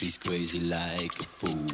She's crazy like a fool.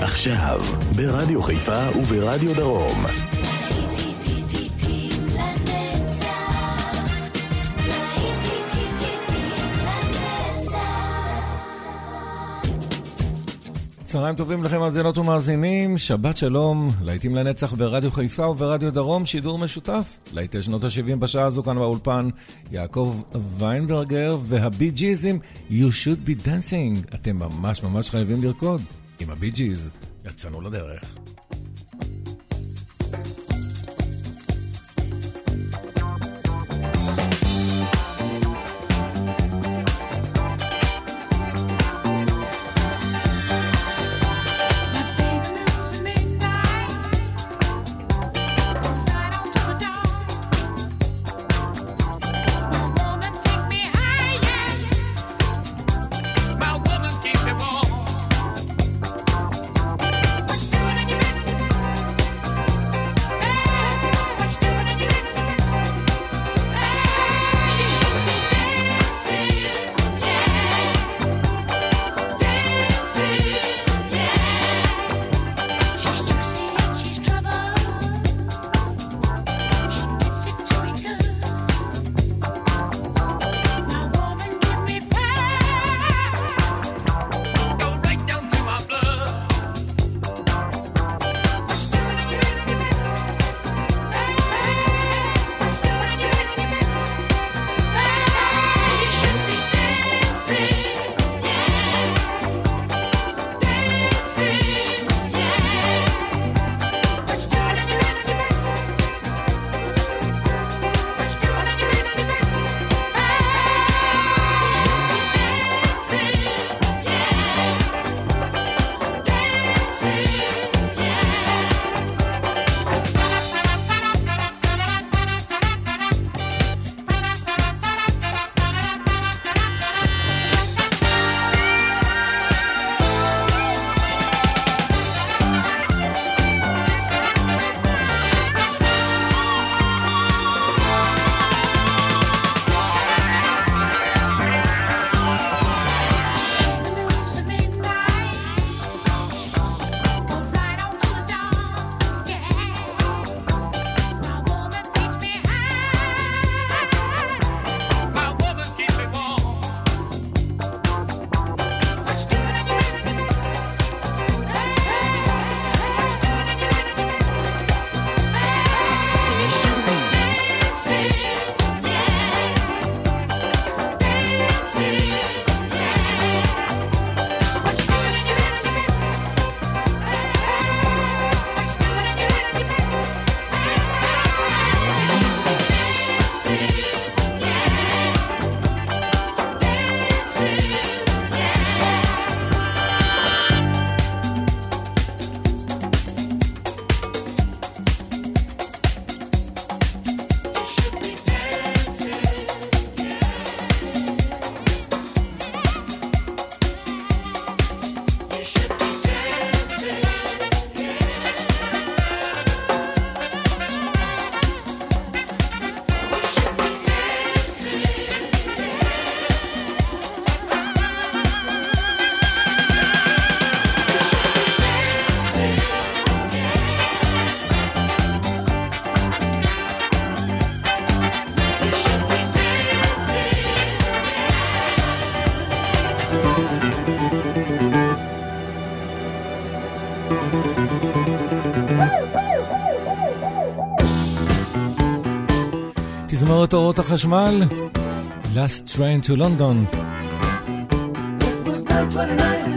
עכשיו, ברדיו חיפה וברדיו דרום, צהריים טובים לכם, מאזינות ומאזינים, שבת שלום, להיטים לנצח ברדיו חיפה וברדיו דרום, שידור משותף, להיטי שנות ה-70 בשעה הזו כאן באולפן, יעקב ויינברגר והבי ג'יזים, You should be dancing, אתם ממש ממש חייבים לרקוד, עם הבי ג'יז, יצאנו לדרך. אורות החשמל, Last Train to London. It was 929.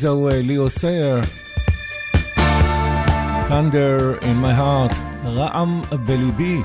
זהו ליאו סייר. Thunder in my heart, רעם בליבי.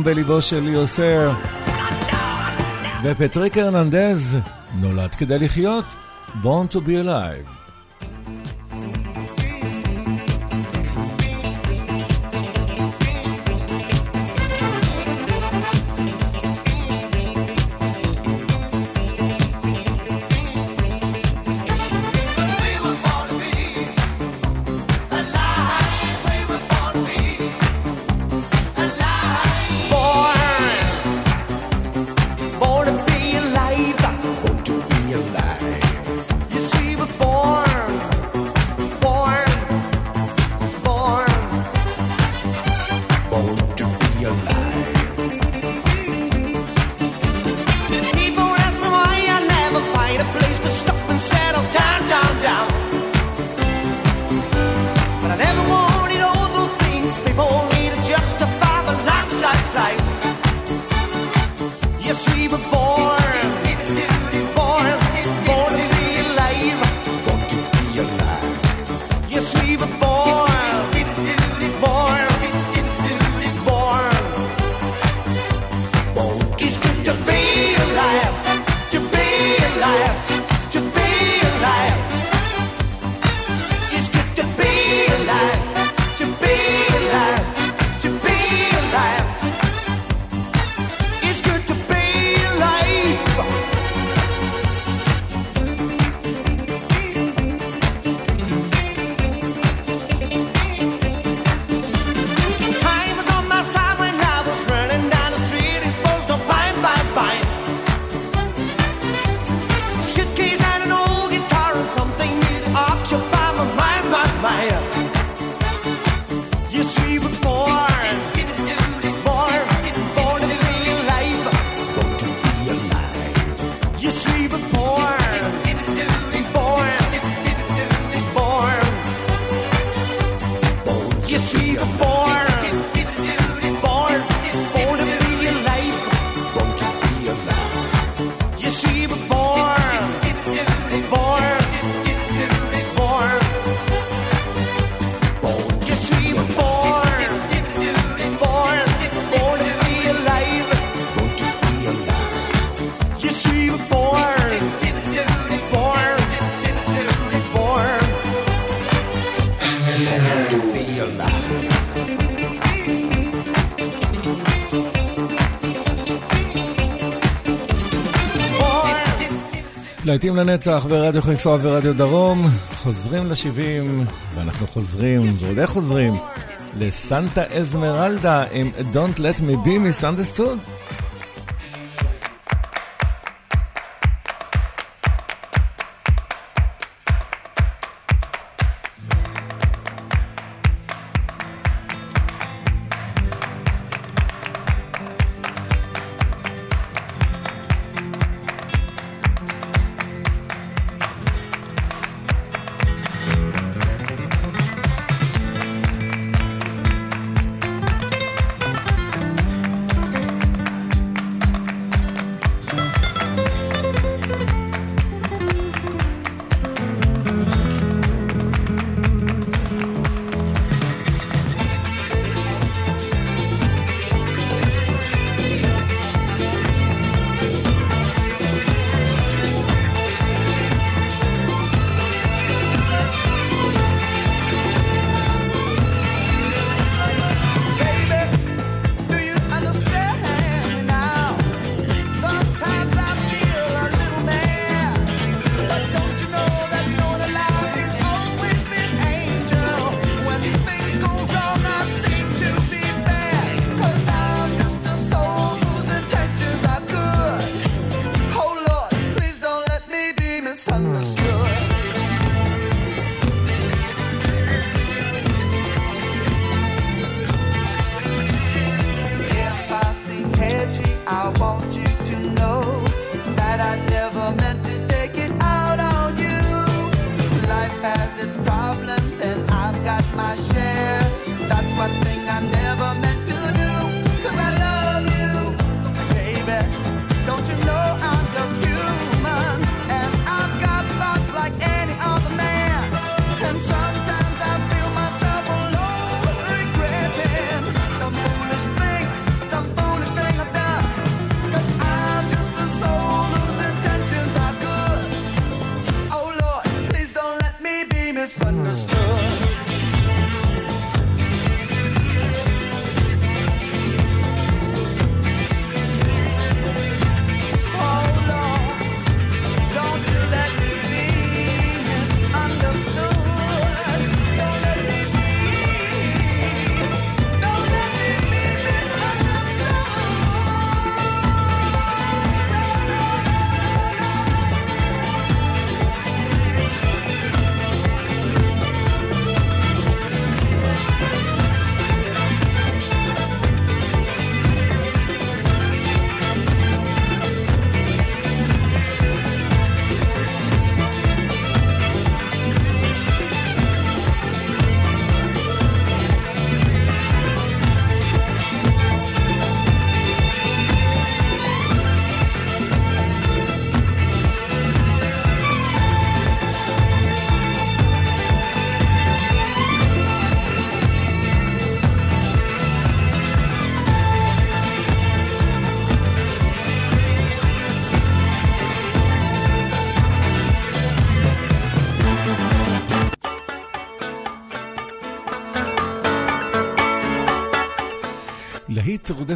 גם בליבו של יוסר. ופטריק הרננדז נולד כדי לחיות, Born to be alive. להיטים לנצח ורדיו חיפה ורדיו דרום, חוזרים ל-70, ואנחנו חוזרים, ועוד איך חוזרים, לסנטה אזמרלדה עם Don't Let Me Be מסנדסטוד.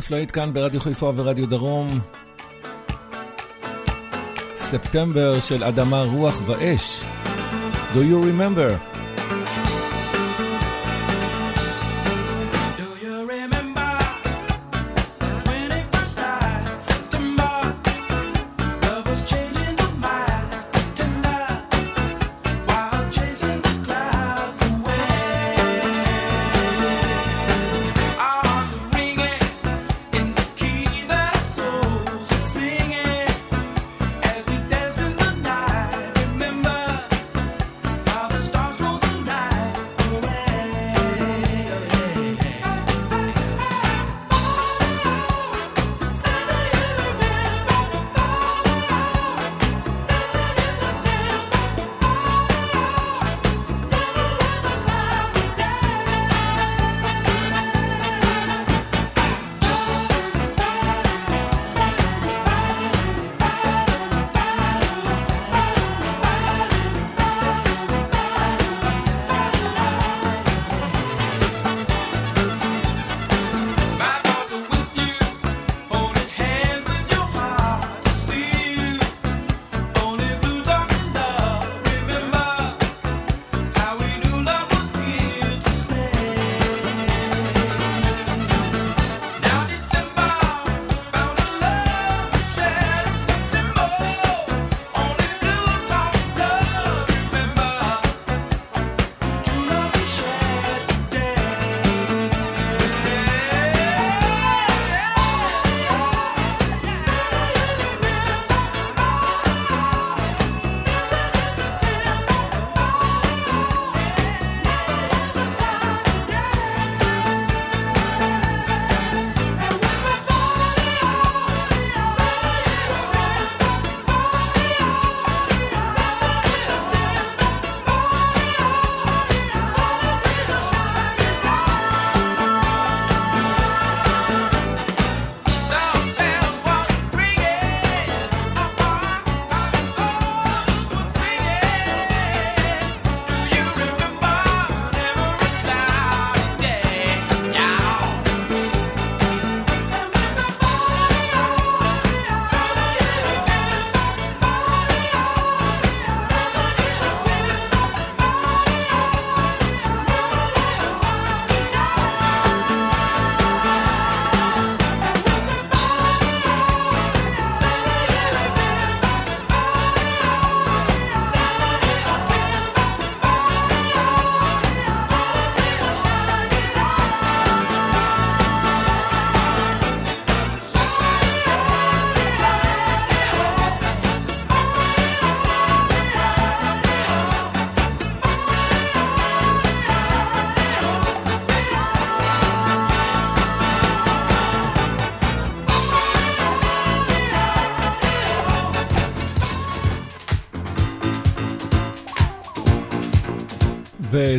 כסף להיט לא כאן ברדיו חיפה ורדיו דרום. ספטמבר של אדמה, רוח ואש. Do you remember?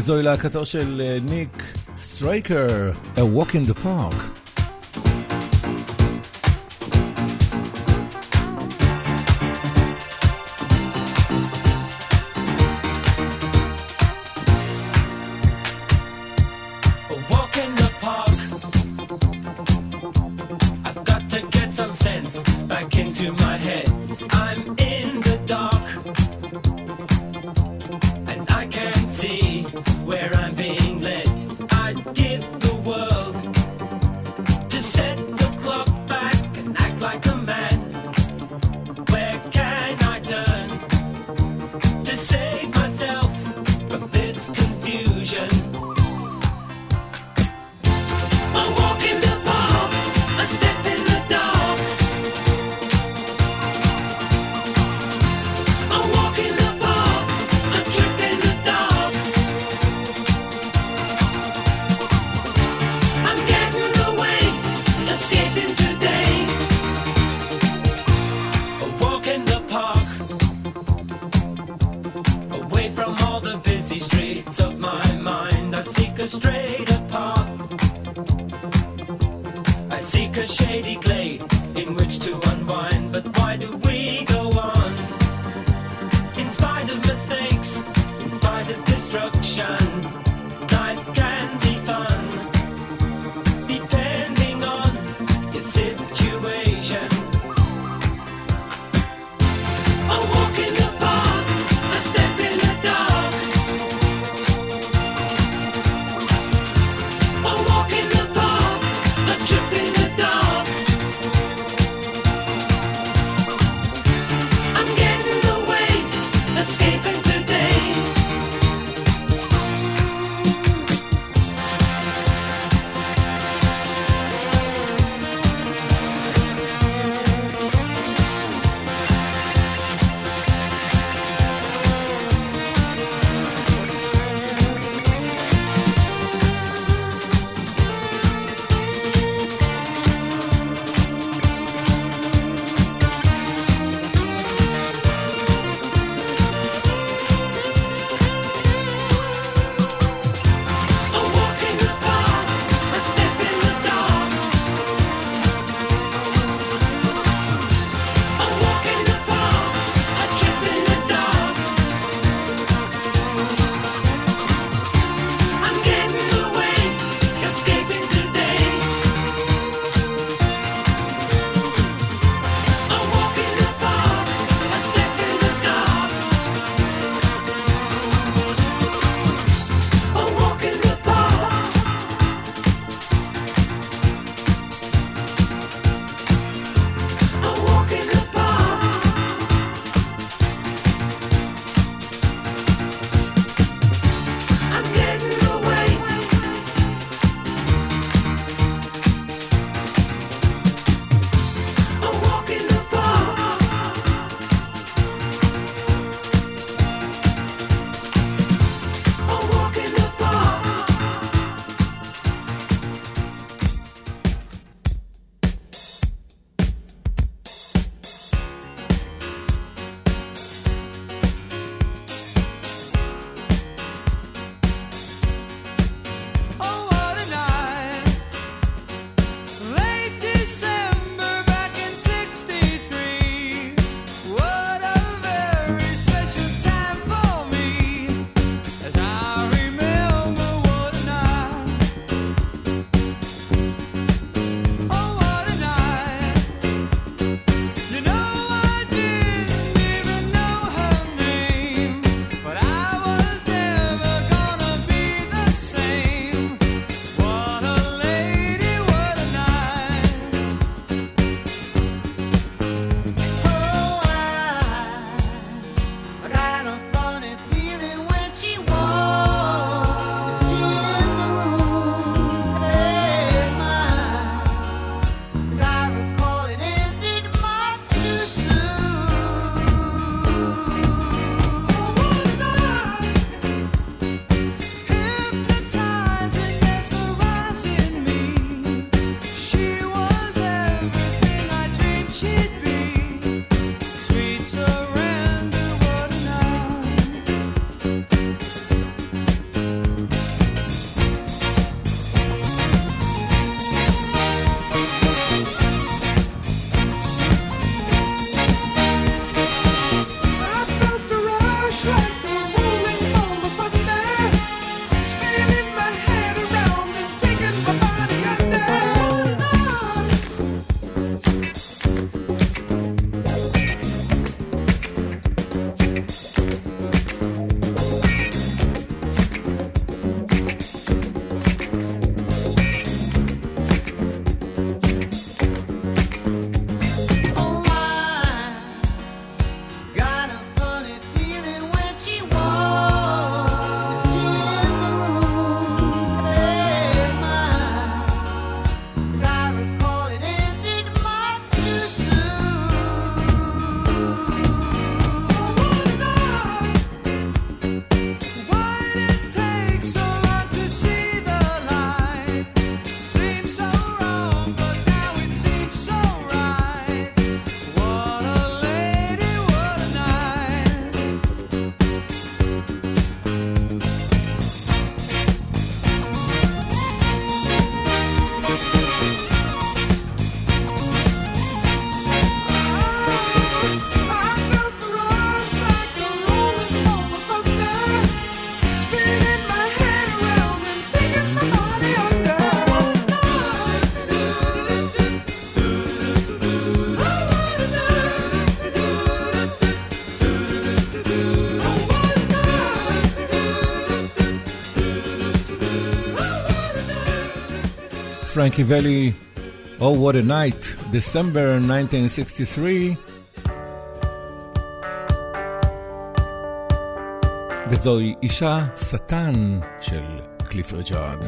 זוהי להקתו של אה, ניק סטרייקר, A Walk in the Park. ינקיבלי, Oh What a Night, December 1963, וזוהי אישה שטן של קליפר ג'ארד.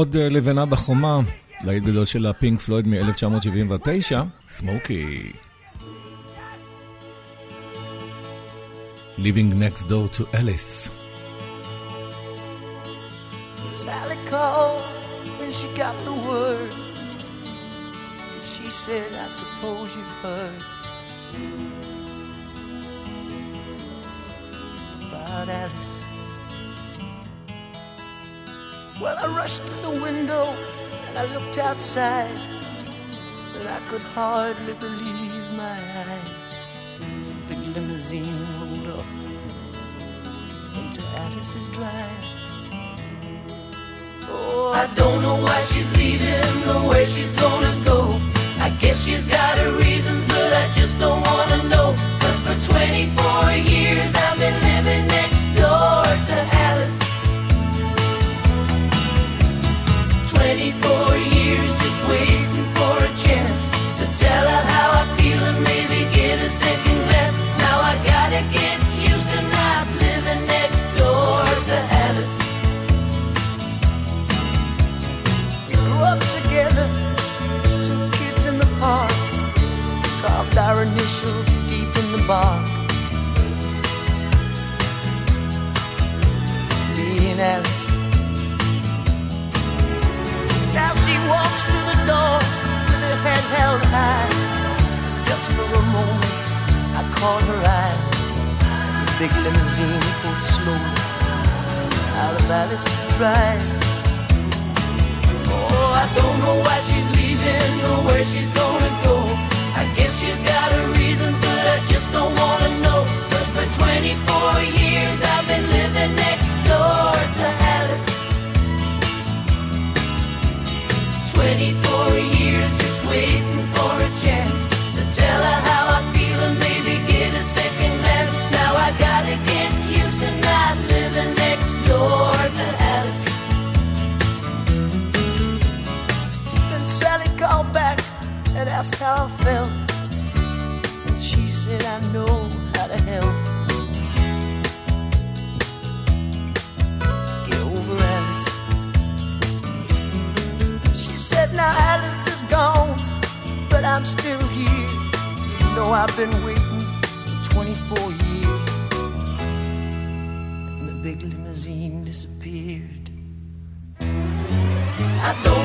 עוד אה, לבנה בחומה, להיט גדול של הפינק פלויד מ-1979, סמוקי. Living next door to Alice. Sally called when she got the word. She said, I suppose you've heard about Alice. Well, I rushed to the window and I looked outside, and I could hardly believe my eyes. A big limousine rolled up into Alice's drive. Oh, I don't know why she's leaving or where she's gonna go. I guess she's got her reasons, but I just don't wanna know. Cause for 24 years I've been living next door to Alice. Years I don't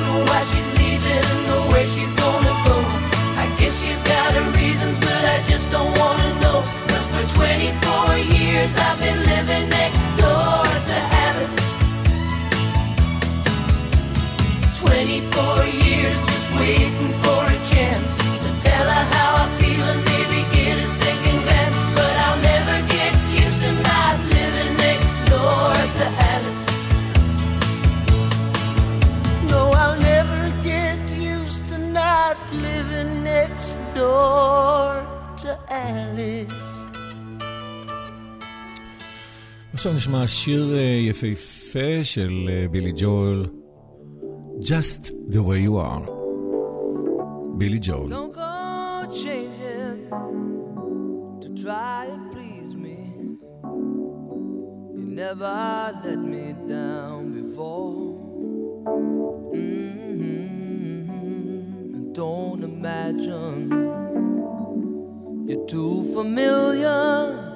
עכשיו נשמע שיר יפהפה של בילי ג'ואל, Just the way you are. בילי ג'ואל. Don't go changing to try please me. You never let me down before. Mm-hmm. Don't imagine you're too familiar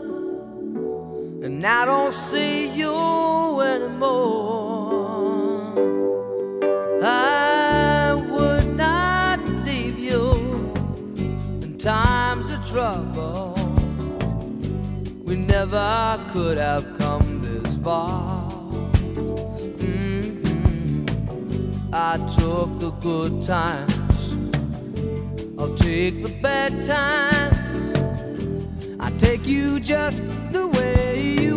and I don't see you anymore. I would not leave you in times of trouble. We never could have come this far. Mhm. I took the good times, I'll take the bad times. I take you just the way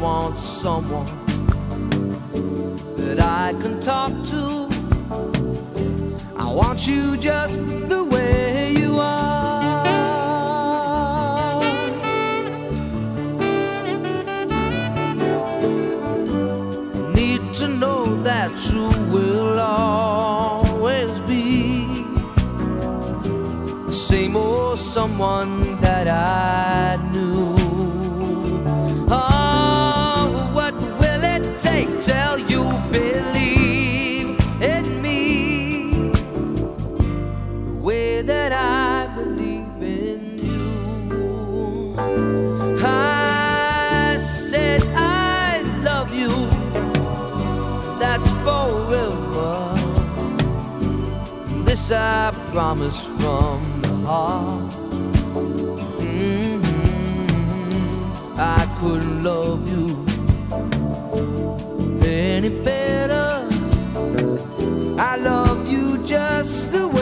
want someone that I can talk to. I want you just the way you are. Need to know that you will always be the same old someone that I. I promise from the heart. Mm -hmm. I couldn't love you any better. I love you just the way.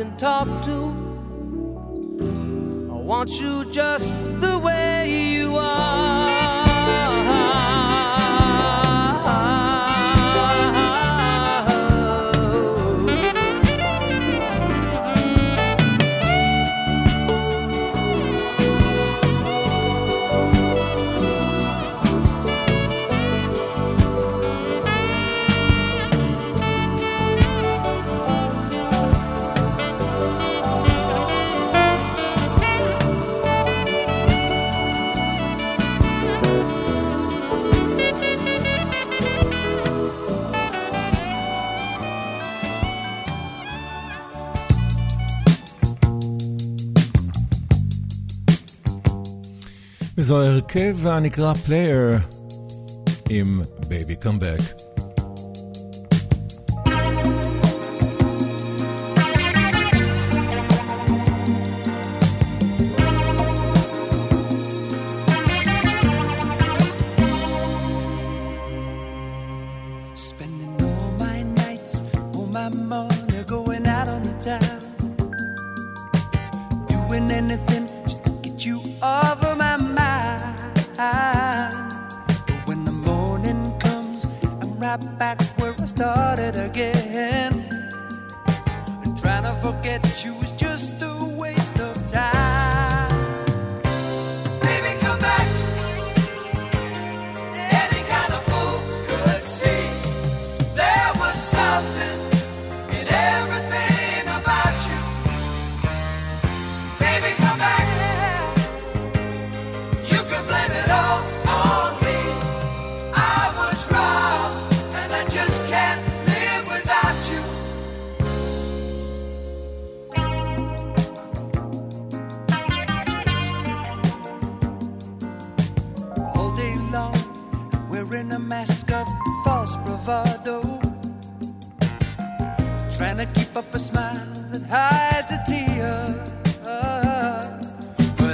can talk to. I want you just the way you are. זו הרכב הנקרא פלייר עם בייבי קאמבק.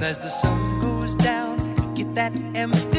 as the sun goes down, get that empty.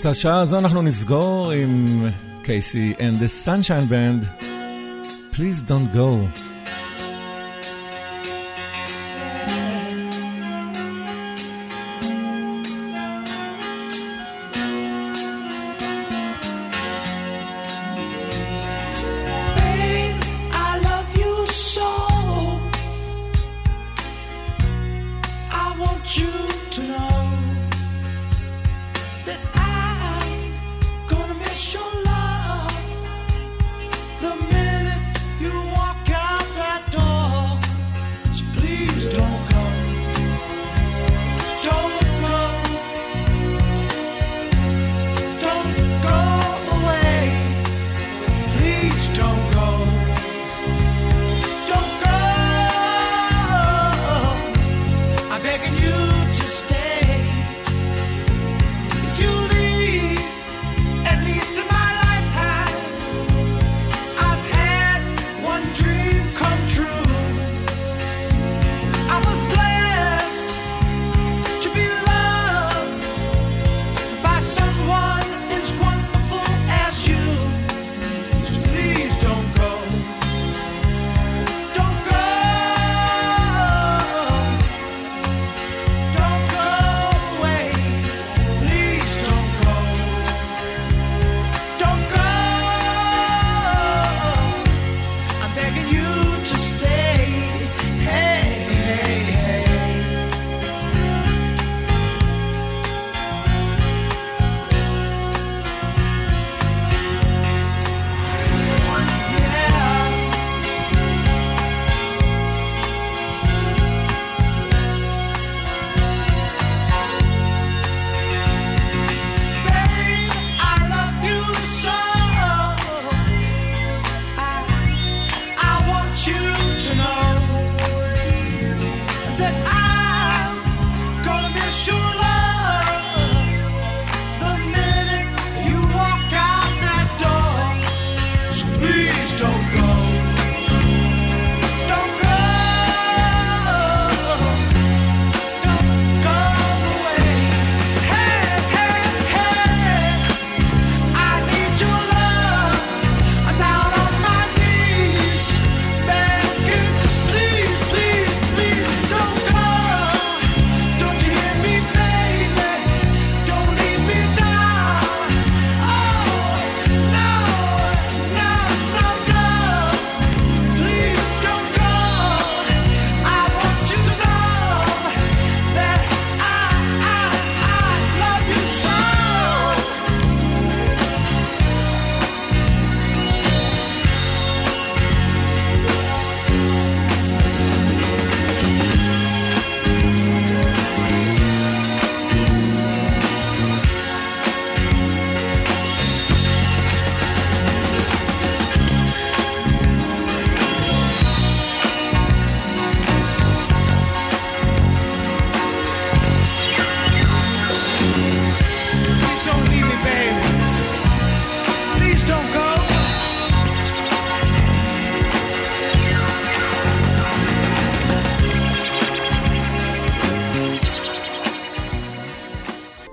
את השעה הזו אנחנו נסגור עם קייסי and the sunshine band, Please don't go.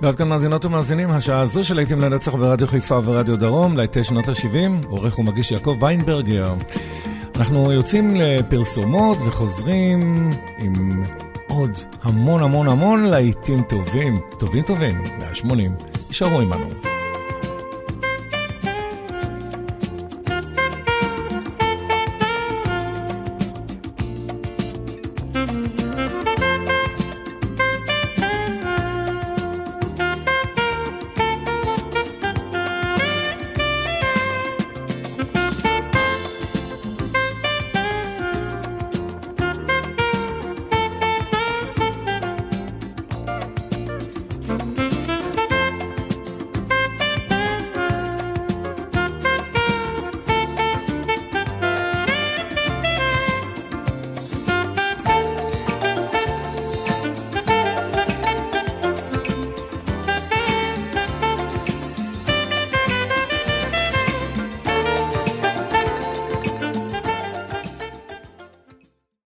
ועד כאן מאזינות ומאזינים, השעה הזו של להיטים לנצח ברדיו חיפה ורדיו דרום, להיטי שנות ה-70, עורך ומגיש יעקב ויינברגר. אנחנו יוצאים לפרסומות וחוזרים עם עוד המון המון המון להיטים טובים, טובים טובים, 180, יישארו עמנו.